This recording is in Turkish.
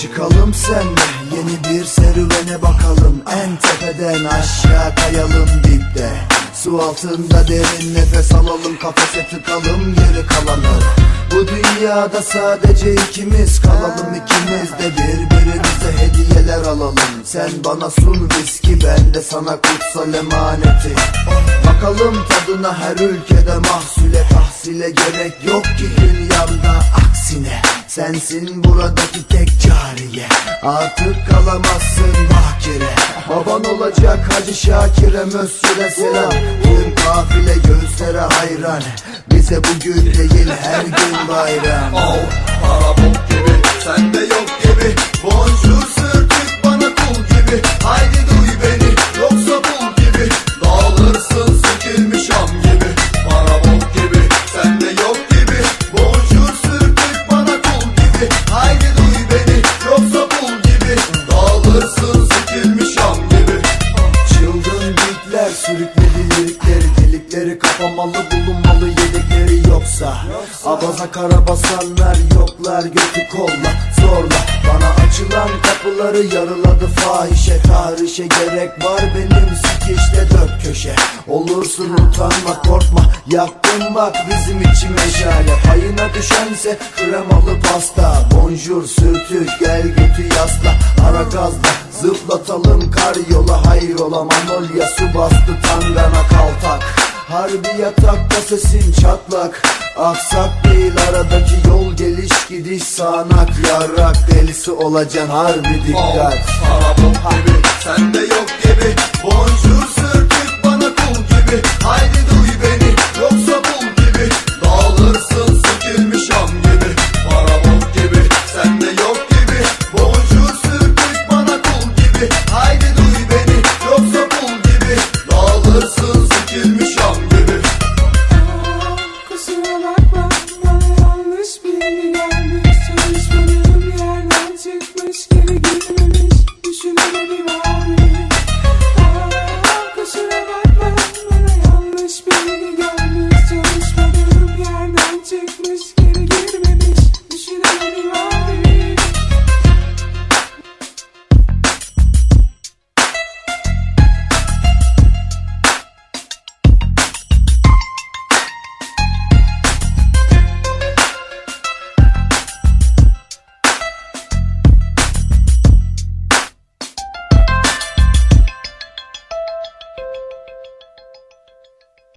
Çıkalım senle yeni bir serüvene bakalım. En tepeden aşağı kayalım dipte. Su altında derin nefes alalım Kafese tıkalım geri kalanı. Bu dünyada sadece ikimiz kalalım ikimiz de birbirimize hediyeler alalım. Sen bana sun viski ben de sana kutsal emaneti. Bakalım tadına her ülkede mahsule tahsile gerek yok ki dünyamda aksine Sensin buradaki tek cariye. Artık kalamazsın bakire Baban olacak Hacı Şakir'e Mösyö'de selam. Tüm kafile gözlere hayran. Bize bugün değil her gün bayram. Oh, para bok gibi, sende yok Delikleri kapamalı bulunmalı yedekleri yoksa. Abaza karabasanlar yoklar götü kolla zorla. Bana açılan kapıları yarıladı fahişe. Tarihşe gerek var benim sikişte dört köşe. Olursun utanma korkma yaktın bak bizim için meşale Payına düşense kremalı pasta Bonjour sürtük gel götü yasla. Ara gazla Zıplatalım kar yola hayrola Manolya su bastı tangana kaltak Harbi yatakta sesin çatlak. Aksak değil aradaki yol geliş gidiş sağanak. Yarrak delisi olacaksın harbi dikkat. Para bok gibi, sende yok gibi. Bonjour sürtük